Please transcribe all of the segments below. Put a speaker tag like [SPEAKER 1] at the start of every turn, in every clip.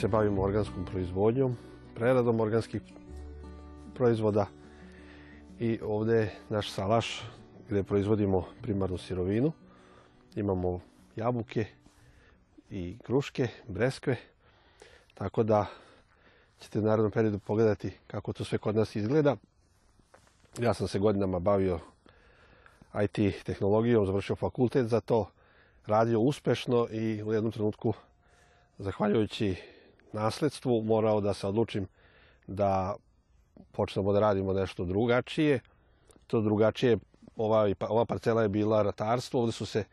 [SPEAKER 1] Se bavimo organskom proizvodnjom, preradom organskih proizvoda i ovdje je naš salaš gdje proizvodimo primarnu sirovinu. Imamo jabuke i kruške, breskve, tako da ćete u narednom periodu pogledati kako to sve kod nas izgleda. Ja sam se godinama bavio IT tehnologijom, završio fakultet za to, radio uspešno i u jednom trenutku, zahvaljujući nasljedstvu, morao da se odlučim da počnemo da radimo nešto drugačije. To drugačije, ova, ova parcela je bila ratarstvo, ovdje su se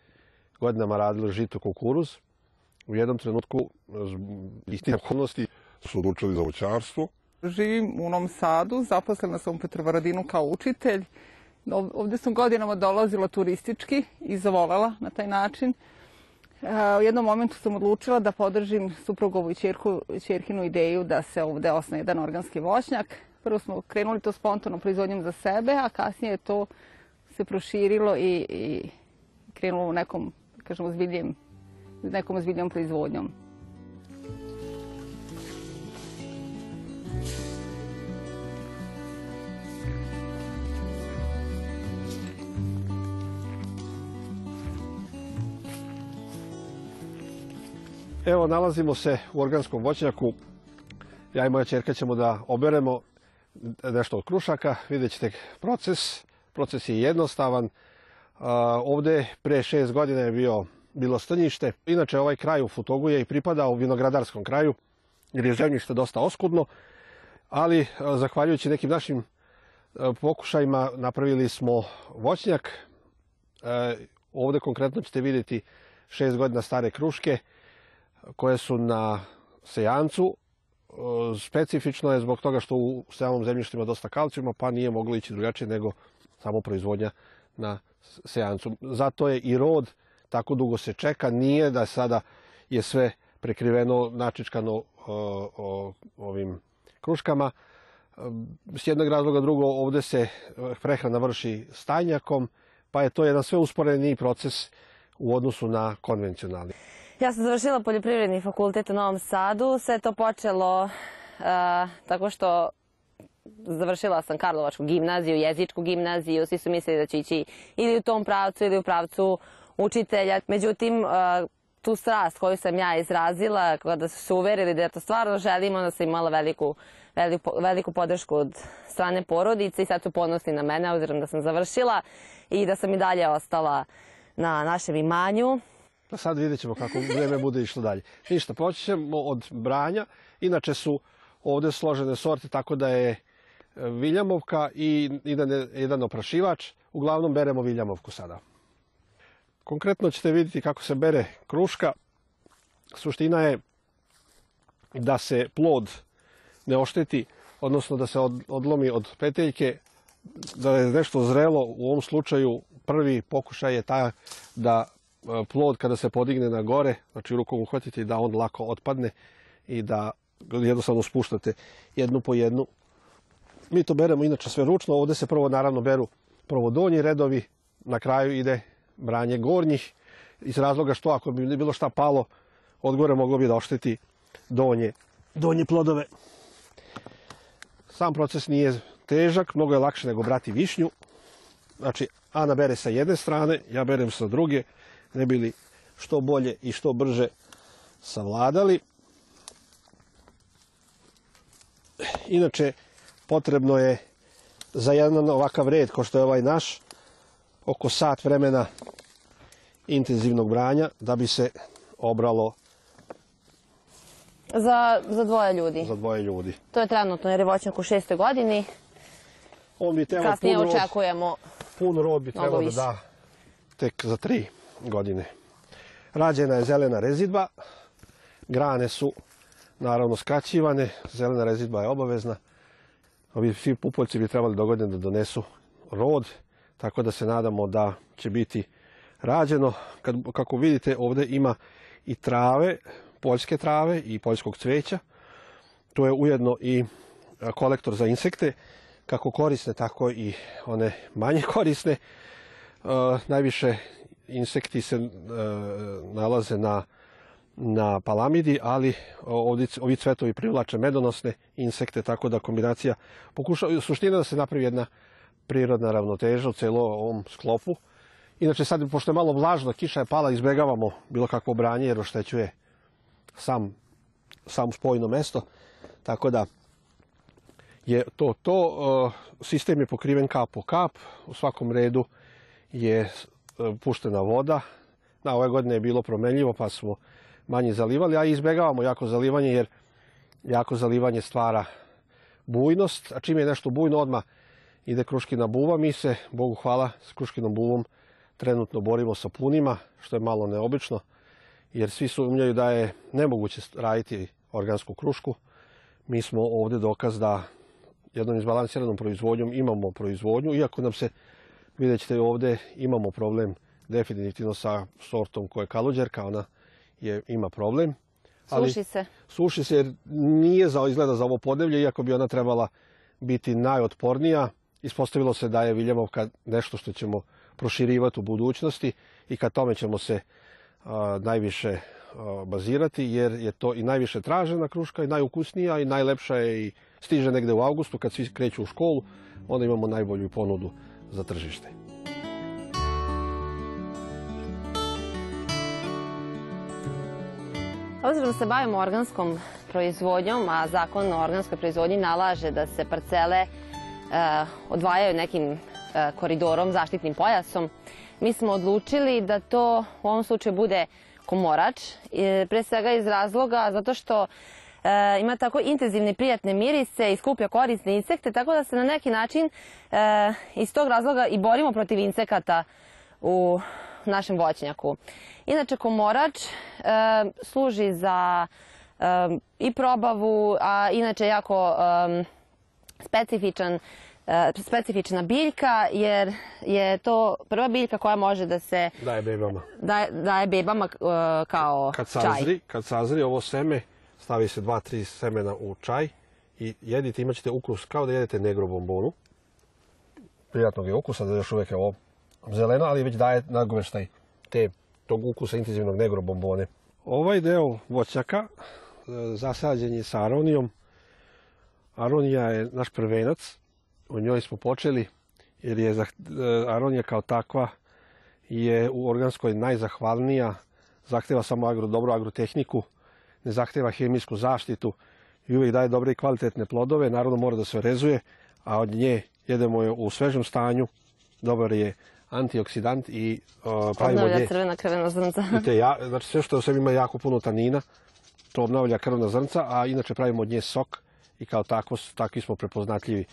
[SPEAKER 1] godinama radili žito kukuruz. U jednom trenutku, istine okolnosti,
[SPEAKER 2] su odlučili za voćarstvo.
[SPEAKER 3] Živim u Novom Sadu, zaposlena sam u Petrovaradinu kao učitelj. Ovdje sam godinama dolazila turistički i zavolela na taj način. U jednom momentu sam odlučila da podržim suprugovu i čerkinu ideju da se ovdje osne jedan organski voćnjak. Prvo smo krenuli to spontanom proizvodnjom za sebe, a kasnije to se proširilo i, i krenulo u nekom, kažemo, zbiljem, nekom ozbiljnom proizvodnjom.
[SPEAKER 1] Evo, nalazimo se u organskom voćnjaku. Ja i moja čerka ćemo da oberemo nešto od krušaka. Vidjet ćete proces. Proces je jednostavan. Ovdje pre šest godina je bio, bilo strnjište. Inače, ovaj kraj u Futogu je i pripadao vinogradarskom kraju, jer je zemljište dosta oskudno. Ali, zahvaljujući nekim našim pokušajima, napravili smo voćnjak. Ovdje konkretno ćete vidjeti šest godina stare kruške koje su na sejancu. E, specifično je zbog toga što u samom zemljištu ima dosta kalcijuma, pa nije moglo ići drugačije nego samo proizvodnja na sejancu. Zato je i rod tako dugo se čeka, nije da sada je sve prekriveno, načičkano ovim kruškama. E, s jednog razloga drugo, ovdje se prehrana vrši stajnjakom, pa je to jedan sve usporeniji proces u odnosu na konvencionalni.
[SPEAKER 4] Ja sam završila poljoprivredni fakultet u Novom Sadu. Sve to počelo uh, tako što završila sam Karlovačku gimnaziju, jezičku gimnaziju. Svi su mislili da će ići ili u tom pravcu ili u pravcu učitelja. Međutim, uh, tu strast koju sam ja izrazila, kada su se uverili da to stvarno želim, onda sam imala veliku, veliku, veliku podršku od strane porodice i sad su ponosni na mene, obzirom da sam završila i da sam i dalje ostala na našem imanju.
[SPEAKER 1] Pa sad vidjet ćemo kako vrijeme bude išlo dalje. Ništa, počet ćemo od branja. Inače su ovdje složene sorte, tako da je e, viljamovka i jedan oprašivač. Uglavnom beremo viljamovku sada. Konkretno ćete vidjeti kako se bere kruška. Suština je da se plod ne ošteti, odnosno da se odlomi od peteljke, da je nešto zrelo. U ovom slučaju prvi pokušaj je taj da plod kada se podigne na gore, znači rukom uhvatite da on lako otpadne i da jednostavno spuštate jednu po jednu. Mi to beremo inače sve ručno, ovdje se prvo naravno beru prvo donji redovi, na kraju ide branje gornjih, iz razloga što ako bi bilo šta palo, od gore moglo bi da ošteti donje, donje plodove. Sam proces nije težak, mnogo je lakše nego brati višnju. Znači, Ana bere sa jedne strane, ja berem sa druge, ne bili što bolje i što brže savladali. Inače, potrebno je za jedan ovakav red, kao što je ovaj naš, oko sat vremena intenzivnog branja da bi se obralo
[SPEAKER 4] za, za dvoje ljudi.
[SPEAKER 1] Za dvoje ljudi.
[SPEAKER 4] To je trenutno jer je voćnjak u šestoj godini.
[SPEAKER 1] On bi trebao
[SPEAKER 4] Kasnije očekujemo
[SPEAKER 1] pun rod bi trebao da da tek za tri godine. Rađena je zelena rezidba, grane su naravno skraćivane, zelena rezidba je obavezna. Ovi svi pupoljci bi trebali do godine da donesu rod, tako da se nadamo da će biti rađeno. Kad, kako vidite ovdje ima i trave, poljske trave i poljskog cveća. To je ujedno i kolektor za insekte, kako korisne, tako i one manje korisne. najviše insekti se e, nalaze na na palamidi, ali ovi cvetovi privlače medonosne insekte, tako da kombinacija pokuša, suština da se napravi jedna prirodna ravnoteža u ovom sklopu. Inače sad, pošto je malo vlažno, kiša je pala, izbjegavamo bilo kakvo branje jer oštećuje sam, sam spojno mesto. Tako da je to to. Sistem je pokriven kap po kap. U svakom redu je puštena voda. Na ove godine je bilo promenljivo pa smo manje zalivali, a izbjegavamo jako zalivanje jer jako zalivanje stvara bujnost, a čim je nešto bujno odmah ide kruškina buva. Mi se, Bogu hvala, s kruškinom buvom trenutno borimo sa punima, što je malo neobično, jer svi sumnjaju da je nemoguće raditi organsku krušku. Mi smo ovdje dokaz da jednom izbalansiranom proizvodnjom imamo proizvodnju, iako nam se, vidjet ćete ovdje, imamo problem definitivno sa sortom koja je kaluđerka, ona je, ima problem.
[SPEAKER 4] suši se.
[SPEAKER 1] Suši se jer nije za, izgleda za ovo podnevlje, iako bi ona trebala biti najotpornija. Ispostavilo se da je Viljamovka nešto što ćemo proširivati u budućnosti i kad tome ćemo se najviše bazirati jer je to i najviše tražena kruška i najukusnija i najlepša je i stiže negdje u augustu kad svi kreću u školu, onda imamo najbolju ponudu za tržište.
[SPEAKER 4] Obzirom se bavimo organskom proizvodnjom, a zakon o organskoj proizvodnji nalaže da se parcele e, odvajaju nekim e, koridorom, zaštitnim pojasom, mi smo odlučili da to u ovom slučaju bude komorač, pre svega iz razloga zato što e, ima tako intenzivne prijatne mirise i skuplja korisne insekte, tako da se na neki način iz tog razloga i borimo protiv insekata u našem voćnjaku. Inače, komorač e, služi za e, i probavu, a inače jako e, specifičan specifična biljka jer je to prva biljka koja može da se
[SPEAKER 1] daje bebama,
[SPEAKER 4] daje, bebama kao
[SPEAKER 1] kad sazri, Kad sazri ovo seme, stavi se dva, tri semena u čaj i jedite, imat ćete ukus kao da jedete negro bombonu. Prijatnog je ukusa, da još uvijek je ovo zeleno, ali već daje nagoveštaj te, tog ukusa intenzivnog negro bombone. Ovaj deo voćaka e, zasađen je sa aronijom. Aronija je naš prvenac, u njoj smo počeli jer je e, aronija kao takva je u organskoj najzahvalnija, zahtjeva samo agro, dobru agrotehniku, ne zahtjeva hemijsku zaštitu i uvijek daje dobre i kvalitetne plodove, naravno mora da se rezuje, a od nje jedemo je u svežem stanju, dobar je antioksidant i uh, pravimo
[SPEAKER 4] Obnavlja crvena krvena zrnca.
[SPEAKER 1] znači sve što u sebi ima jako puno tanina, to obnavlja krvna zrnca, a inače pravimo od nje sok i kao tako, takvi smo prepoznatljivi.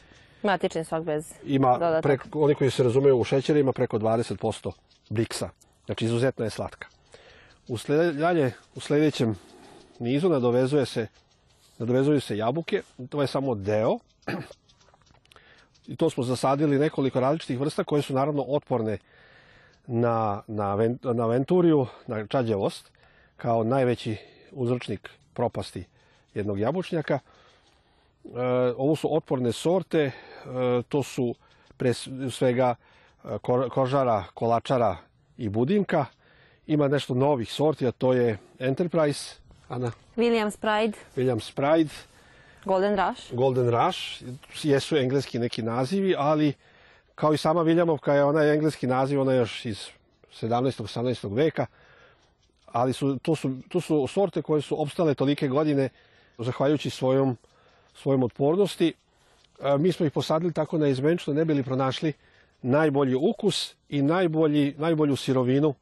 [SPEAKER 4] Matični sok bez
[SPEAKER 1] ima Oni koji se razumiju u šećere ima preko 20% bliksa. Znači izuzetno je slatka. U, u sljedećem nizu nadovezuje se, nadovezuju se jabuke. To je samo deo i to smo zasadili nekoliko različitih vrsta koje su naravno otporne na, na, na venturiju, na čađevost, kao najveći uzročnik propasti jednog jabučnjaka. E, ovo su otporne sorte, e, to su pre svega e, kožara, kolačara i budimka. Ima nešto novih sorti, a to je Enterprise, Ana.
[SPEAKER 4] Williams Pride.
[SPEAKER 1] Williams Pride.
[SPEAKER 4] Golden Rush.
[SPEAKER 1] Golden Rush, jesu engleski neki nazivi, ali kao i sama Viljamovka je onaj engleski naziv, ona je još iz 17. 18. veka, ali su, to, su, to su sorte koje su opstale tolike godine zahvaljujući svojom, svojom otpornosti. E, mi smo ih posadili tako na izmenčno, ne bili pronašli najbolji ukus i najbolji, najbolju sirovinu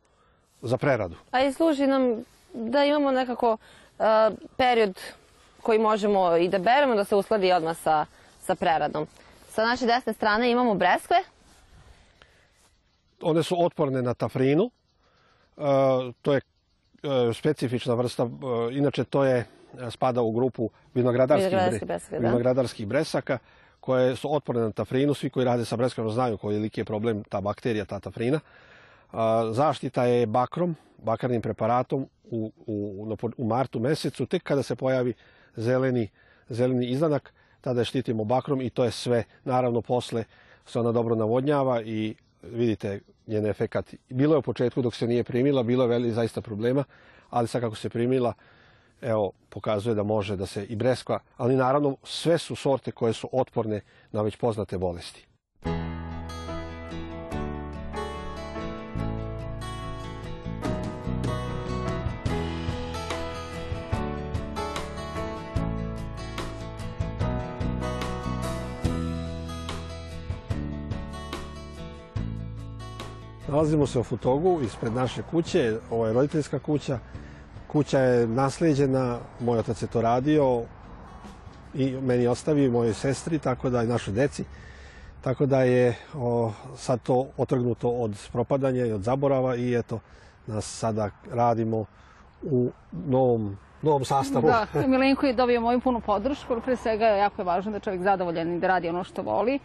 [SPEAKER 1] za preradu.
[SPEAKER 4] A i služi nam da imamo nekako e, period koji možemo i da beremo da se uskladi odmah sa, sa preradom. Sa naše desne strane imamo breskve.
[SPEAKER 1] One su otporne na tafrinu. E, to je e, specifična vrsta, e, inače to je spada u grupu vinogradarskih, bresaka koje su otporne na tafrinu. Svi koji rade sa breskvama znaju koji je problem ta bakterija, ta tafrina. Zaštita je bakrom, bakarnim preparatom u, u, u martu mesecu, tek kada se pojavi zeleni, zeleni izdanak, tada je štitimo bakrom i to je sve. Naravno, posle se ona dobro navodnjava i vidite njen efekat. Bilo je u početku dok se nije primila, bilo je veli zaista problema, ali sad kako se primila, evo, pokazuje da može da se i breskva, ali naravno sve su sorte koje su otporne na već poznate bolesti. Nalazimo se u Futogu ispred naše kuće, ovo je roditeljska kuća. Kuća je naslijeđena, moj otac je to radio i meni je ostavio i mojoj sestri, tako da i našoj deci. Tako da je o, sad to otrgnuto od propadanja i od zaborava i eto, nas sada radimo u novom, novom sastavu.
[SPEAKER 3] Da, Milenko je dobio moju punu podršku, ali pre svega jako je važno da je čovjek zadovoljan i da radi ono što voli.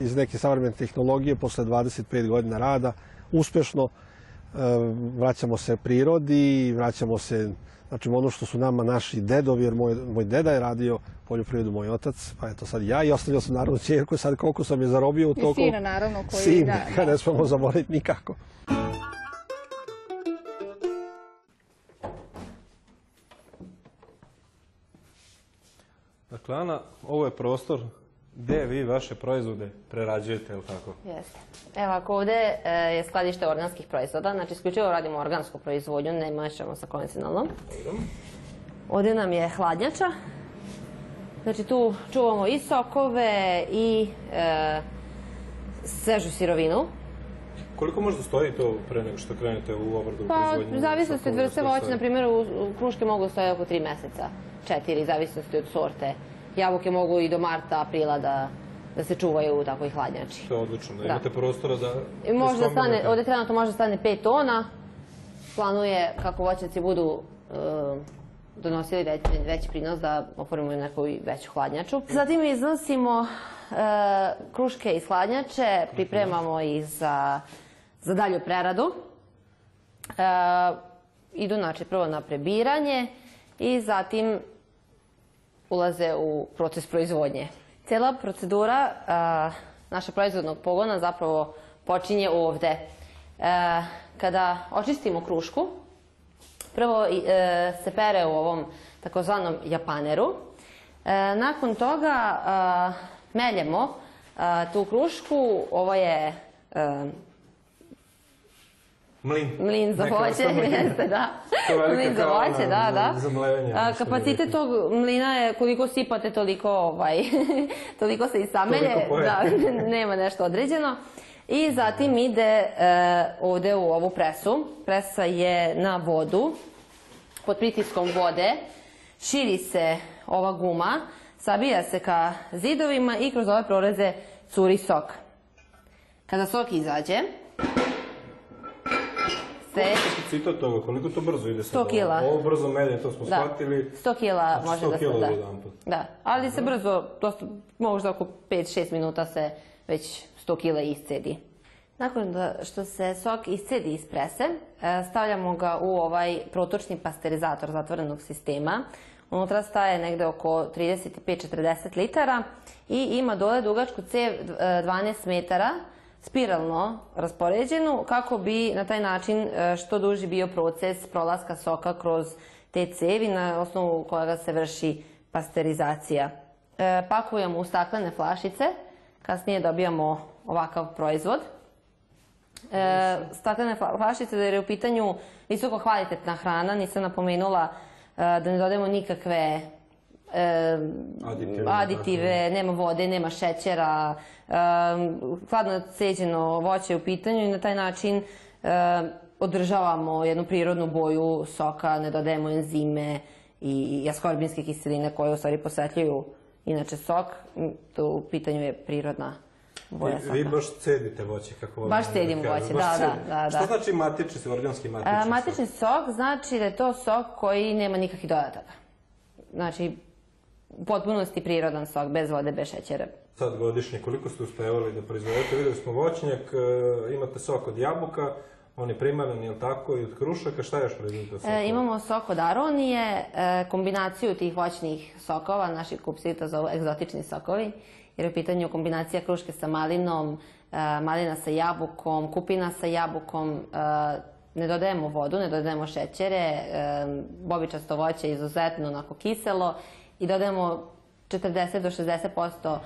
[SPEAKER 1] iz neke savremene tehnologije posle 25 godina rada uspešno e, vraćamo se prirodi, vraćamo se znači ono što su nama naši dedovi, jer moj, moj deda je radio poljoprivredu, moj otac, pa eto sad ja i ostavio sam naravno čerku, sad koliko sam je zarobio u
[SPEAKER 3] I
[SPEAKER 1] toku.
[SPEAKER 3] sina, naravno, koji...
[SPEAKER 1] Sin,
[SPEAKER 3] da.
[SPEAKER 1] ne smemo zaboraviti nikako.
[SPEAKER 5] Dakle, Ana, ovo je prostor gde vi vaše proizvode prerađujete, je li tako?
[SPEAKER 4] Jeste. Evo, ako ovde e, je skladište organskih proizvoda, znači isključivo radimo organsku proizvodnju, ne mešamo sa konvencionalnom. Ovde nam je hladnjača. Znači tu čuvamo i sokove i e, svežu sirovinu.
[SPEAKER 5] Koliko možda stoji to pre nego što krenete u obradu
[SPEAKER 4] Pa,
[SPEAKER 5] proizvodnju?
[SPEAKER 4] u zavisnosti od vrste voća, na primjer, u, u kruške mogu stoje oko 3 meseca, 4, zavisnosti od sorte. Jabuke mogu i do marta, aprila da, da se čuvaju u takvoj hladnjači.
[SPEAKER 5] To je odlično, da,
[SPEAKER 4] Da.
[SPEAKER 5] imate prostora da...
[SPEAKER 4] I može da stane, ovde trenutno može da stane 5 tona. Planuje kako voćnici budu e, donosili već, veći prinos da oformimo neku veću hladnjaču. Zatim iznosimo e, kruške iz hladnjače, pripremamo ih za, za dalju preradu. E, idu znači prvo na prebiranje i zatim ulaze u proces proizvodnje. Cela procedura a, naša proizvodnog pogona zapravo počinje ovde. E, kada očistimo krušku, prvo e, se pere u ovom takozvanom japaneru. E, nakon toga meljemo tu krušku, ovo je
[SPEAKER 5] Mlin.
[SPEAKER 4] Mlin za voće, jeste, da. Mlin za voće, da, da.
[SPEAKER 5] za mlevenje,
[SPEAKER 4] A, Kapacitet tog mlina je koliko sipate, toliko, ovaj, toliko se i samelje. Da, nema nešto određeno. I zatim ide e, ovde u ovu presu. Presa je na vodu, pod pritiskom vode. Širi se ova guma, sabija se ka zidovima i kroz ove proreze curi sok. Kada sok izađe, sledeći
[SPEAKER 5] Citat toga, koliko to brzo ide sad?
[SPEAKER 4] 100 kila.
[SPEAKER 5] Ovo brzo melje, to smo
[SPEAKER 4] Da.
[SPEAKER 5] shvatili.
[SPEAKER 4] 100 kila
[SPEAKER 5] Znači,
[SPEAKER 4] može
[SPEAKER 5] 100
[SPEAKER 4] da se da. Da, ali se brzo, dosta, možda oko 5-6 minuta se već 100 kila iscedi. Nakon što se sok iscedi iz prese, e, stavljamo ga u ovaj protočni pasterizator zatvorenog sistema. Unutra staje negde oko 35-40 litara i ima dole dugačku cev e, 12 metara, spiralno raspoređenu kako bi na taj način e, što duži bio proces prolaska soka kroz te cevi na osnovu kojega se vrši pasterizacija. E, pakujemo u staklene flašice, kasnije dobijamo ovakav proizvod. E, staklene fla- flašice, jer je u pitanju visoko kvalitetna hrana, nisam napomenula da ne dodajemo nikakve e,
[SPEAKER 5] Aditive,
[SPEAKER 4] aditive, nema vode, nema šećera, e, hladno ceđeno voće je u pitanju i na taj način e, održavamo jednu prirodnu boju soka, ne dodajemo enzime i, i askorbinske kiseline koje u stvari posvetljuju inače sok. Tu u pitanju je prirodna boja soka.
[SPEAKER 5] Vi, baš cedite voće, kako volim
[SPEAKER 4] Baš
[SPEAKER 5] da
[SPEAKER 4] cedim
[SPEAKER 5] kažem.
[SPEAKER 4] voće, da, da, da, da.
[SPEAKER 5] Šta znači matični, organski matični? Sok?
[SPEAKER 4] matični sok znači da je to sok koji nema nikakvih dodataka. Znači, u potpunosti prirodan sok, bez vode, bez šećera.
[SPEAKER 5] Sad godišnje, koliko ste uspevali da proizvodite? Videli smo voćnjak, e, imate sok od jabuka, on je primaran, je li tako, i od krušaka, šta još proizvodite od soka?
[SPEAKER 4] E, imamo sok od aronije, e, kombinaciju tih voćnih sokova, naši kupci to zovu egzotični sokovi, jer je u pitanju kombinacija kruške sa malinom, malina sa jabukom, kupina sa jabukom, e, ne dodajemo vodu, ne dodajemo šećere, e, bobičasto voće je izuzetno onako kiselo i dodajemo 40 do 60% e,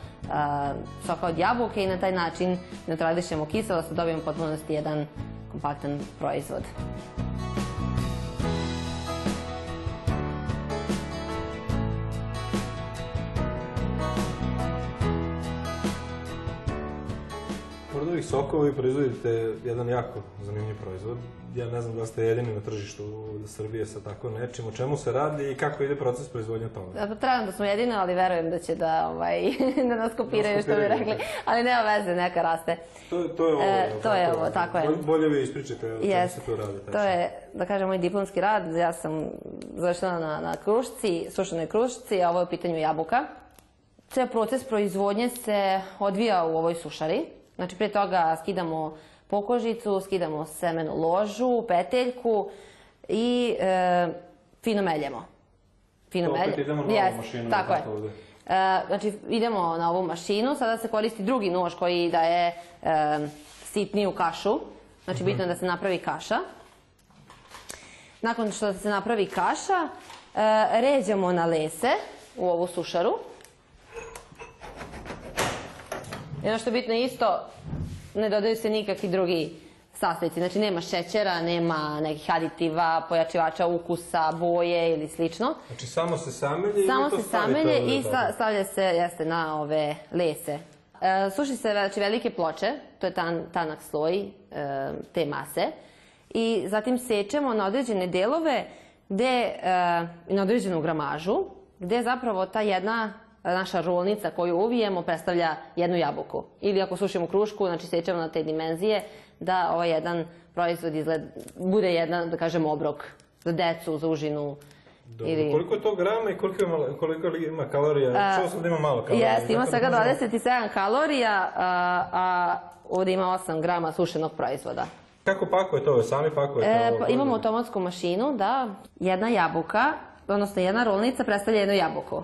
[SPEAKER 4] soka od jabuke i na taj način neutrališemo kiselost, dobijemo potpunosti jedan kompaktan proizvod.
[SPEAKER 5] Pored ovih sokova vi proizvodite jedan jako zanimljiv proizvod. Ja ne znam da ste jedini na tržištu Srbije sa tako nečim. O čemu se radi i kako ide proces proizvodnje toga?
[SPEAKER 4] Da, Trebam da smo jedine, ali verujem da će da, ovaj, da nas kopiraju, što bi rekli.
[SPEAKER 5] da.
[SPEAKER 4] Ali nema veze, neka raste.
[SPEAKER 5] To, to je ovo.
[SPEAKER 4] E, to je ovo, tako je.
[SPEAKER 5] Bolje, bolje vi ispričate o čemu se tu radi.
[SPEAKER 4] To je, da kažem, moj diplomski rad. Ja sam završila na, na krušci, sušanoj krušci, a ovo je u pitanju jabuka. Ceo proces proizvodnje se odvija u ovoj sušari. Znači, prije toga skidamo pokožicu, skidamo semenu ložu, peteljku i e, fino meljemo. Fino
[SPEAKER 5] To opet idemo na ovu mašinu,
[SPEAKER 4] Tako je.
[SPEAKER 5] ovde.
[SPEAKER 4] E, znači, idemo na ovu mašinu, sada se koristi drugi nož koji daje e, sitniju kašu. Znači, bitno je da se napravi kaša. Nakon što se napravi kaša, e, ređamo na lese u ovu sušaru. I ono što je bitno isto, ne dodaju se nikakvi drugi sastojci. Znači, nema šećera, nema nekih aditiva, pojačivača ukusa, boje ili slično.
[SPEAKER 5] Znači samo se samelje
[SPEAKER 4] Samo
[SPEAKER 5] i to
[SPEAKER 4] se samelje i sta- stavlja se jeste, na ove lese. E, suši se znači, velike ploče, to je tan, tanak sloj e, te mase. I zatim sečemo na određene delove gde, e, na određenu gramažu, gde zapravo ta jedna naša rolnica koju uvijemo predstavlja jednu jabuku. Ili ako sušimo krušku, znači sečemo na te dimenzije, da ovaj jedan proizvod izgled, bude jedan, da kažem, obrok za decu, za užinu.
[SPEAKER 5] Dobro. Koliko je to grama i koliko ima, koliko li ima kalorija? Čuo sam da ima malo kalorija.
[SPEAKER 4] Jeste, ima svega
[SPEAKER 5] možemo-
[SPEAKER 4] 27 kalorija, a, a ovdje ima 8 grama sušenog proizvoda.
[SPEAKER 5] Kako pakujete ovo? Sami pakujete
[SPEAKER 4] E,
[SPEAKER 5] ovo?
[SPEAKER 4] pa imamo automatsku mašinu, da, jedna jabuka, odnosno jedna rolnica predstavlja jednu jabuku.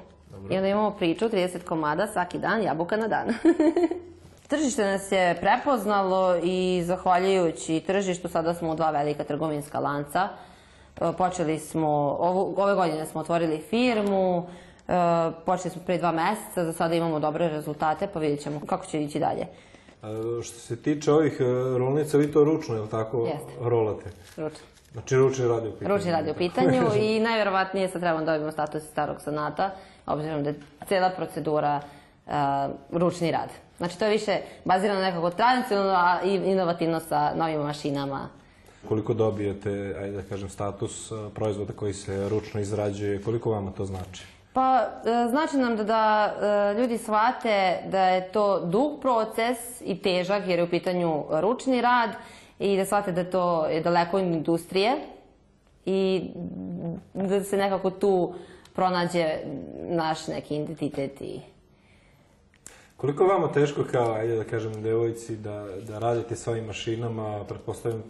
[SPEAKER 4] I onda imamo priču, 30 komada svaki dan, jabuka na dan. Tržište nas je prepoznalo i zahvaljujući tržištu sada smo u dva velika trgovinska lanca. E, Počeli smo, ovu, ove godine smo otvorili firmu, e, počeli smo prije dva meseca, za sada imamo dobre rezultate, pa vidjet ćemo kako će ići dalje.
[SPEAKER 5] Što se tiče ovih e, rolnica, vi to ručno, je li tako,
[SPEAKER 4] Jeste.
[SPEAKER 5] rolate?
[SPEAKER 4] Ručno.
[SPEAKER 5] Znači ručni radi u pitanju.
[SPEAKER 4] Ručni radi u pitanju i najverovatnije sad trebamo dobijemo status starog sanata, obzirom da je cijela procedura a, ručni rad. Znači to je više bazirano nekako tradicionalno, a inovativno sa novim mašinama.
[SPEAKER 5] Koliko dobijete, ajde da kažem, status e, proizvoda koji se ručno izrađuje, koliko vama to znači?
[SPEAKER 4] Pa e, znači nam da, da e, ljudi shvate da je to dug proces i težak jer je u pitanju ručni rad i da shvate da to je daleko od industrije i da se nekako tu pronađe naš neki identitet i
[SPEAKER 5] Koliko je vama teško kao, ajde da kažem, devojci da, da radite s ovim mašinama, pretpostavljam,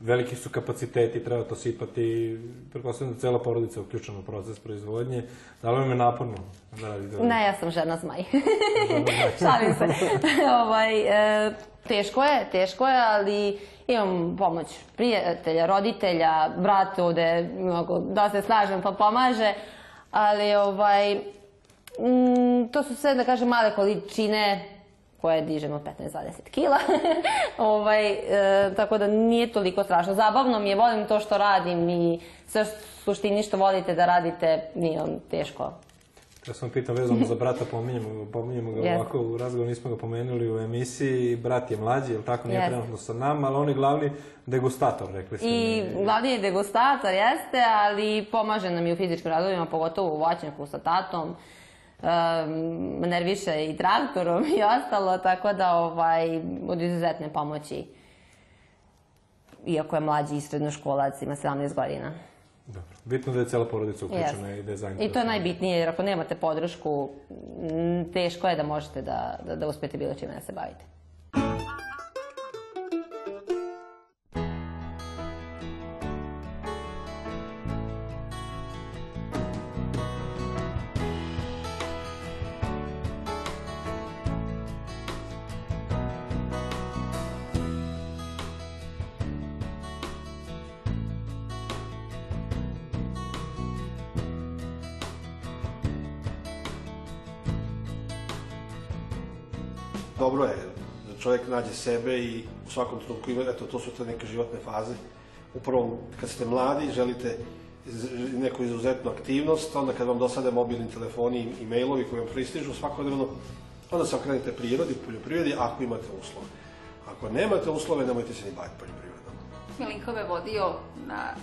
[SPEAKER 5] veliki su kapaciteti, treba to sipati, pretpostavljam da cela porodica je uključena u proces proizvodnje. Da li vam je naporno da radite ovo?
[SPEAKER 4] Ne, ja sam žena zmaj. Šalim se. ovaj, e, teško je, teško je, ali imam pomoć prijatelja, roditelja, brat ovde, da se slažem pa pomaže, ali ovaj, mm, to su sve, da kažem, male količine koje dižemo 15-20 kila. ovaj, e, tako da nije toliko strašno. Zabavno mi je, volim to što radim i sve suštini što volite da radite, nije vam teško.
[SPEAKER 5] Ja sam pitam vezano za brata, pominjemo, pominjemo ga
[SPEAKER 4] Jeste.
[SPEAKER 5] ovako u razgovoru, nismo ga pomenuli u emisiji. Brat je mlađi, jel tako, nije
[SPEAKER 4] Jeste.
[SPEAKER 5] trenutno sa nama, ali on je glavni degustator, rekli ste
[SPEAKER 4] I
[SPEAKER 5] mi.
[SPEAKER 4] glavni je degustator, jeste, ali pomaže nam i u fizičkim radovima, pogotovo u voćnjaku sa tatom. Nerviše i traktorom i ostalo, tako da ovaj, od izuzetne pomoći. Iako je mlađi srednjoškolac, ima 17 godina.
[SPEAKER 5] Dobro. Bitno da je cela porodica uključena
[SPEAKER 4] Jeste.
[SPEAKER 5] i da je
[SPEAKER 4] I to je najbitnije, jer ako nemate podršku, teško je da možete da, da, da uspete bilo čime da se bavite.
[SPEAKER 1] Dobro je da čovjek nađe sebe i u svakom trenutku ima, eto, to su te neke životne faze. Upravo kad ste mladi, želite neku izuzetnu aktivnost, onda kad vam dosade mobilni telefoni i mailovi koji vam pristižu svakodnevno, onda se okrenete prirodi, poljoprivredi, ako imate uslove. Ako nemate uslove, nemojte se ni baviti poljoprivredom.
[SPEAKER 3] Vodio na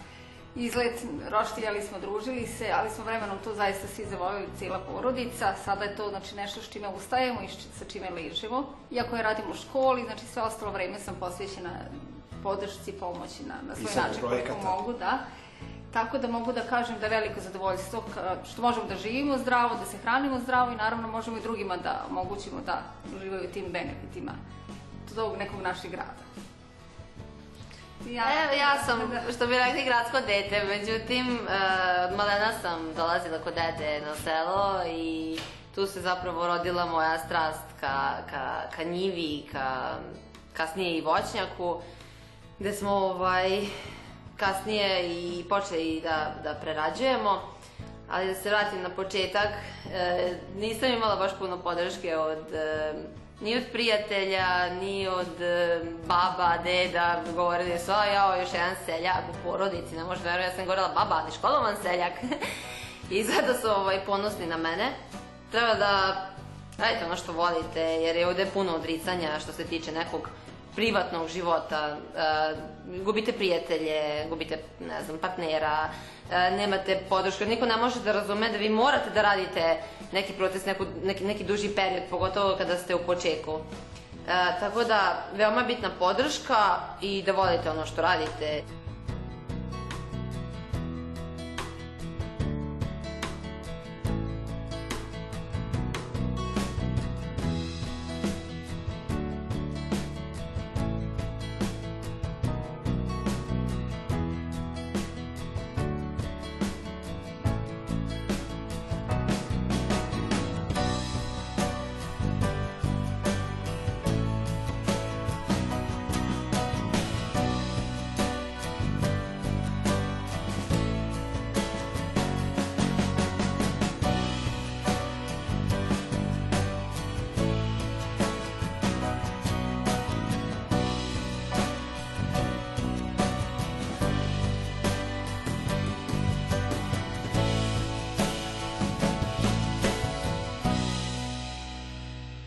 [SPEAKER 3] izlet, roštijali smo, družili se, ali smo vremenom to zaista svi zavolili, cijela porodica. Sada je to znači, nešto s čime ustajemo i sa čime ližemo. Iako je radimo u školi, znači sve ostalo vreme sam posvećena podršci, pomoći na, na svoj način koliko mogu, da. Tako da mogu da kažem da je veliko zadovoljstvo što možemo da živimo zdravo, da se hranimo zdravo i naravno možemo i drugima da omogućimo da uživaju tim benefitima tog nekog našeg grada.
[SPEAKER 4] Evo, ja sam, što bi rekli, gradsko dete, međutim, e, od malena sam dolazila kod dede na selo i tu se zapravo rodila moja strast ka, ka, ka njivi, ka, kasnije i voćnjaku, gde smo ovaj, kasnije i počeli da, da prerađujemo. Ali da se vratim na početak, e, nisam imala baš puno podrške od e, ni od prijatelja, ni od e, baba, deda, govorili su, a jao, još jedan seljak u porodici, ne možda verujem, ja sam govorila, baba, ali školovan seljak. I sada su ovaj, ponosni na mene. Treba da radite ono što volite, jer je ovde puno odricanja što se tiče nekog privatnog života, e, gubite prijatelje, gubite, ne znam, partnera, e, nemate podršku, niko ne može da razume da vi morate da radite neki proces, neku, neki, neki duži period, pogotovo kada ste u početku. E, tako da, veoma bitna podrška i da volite ono što radite.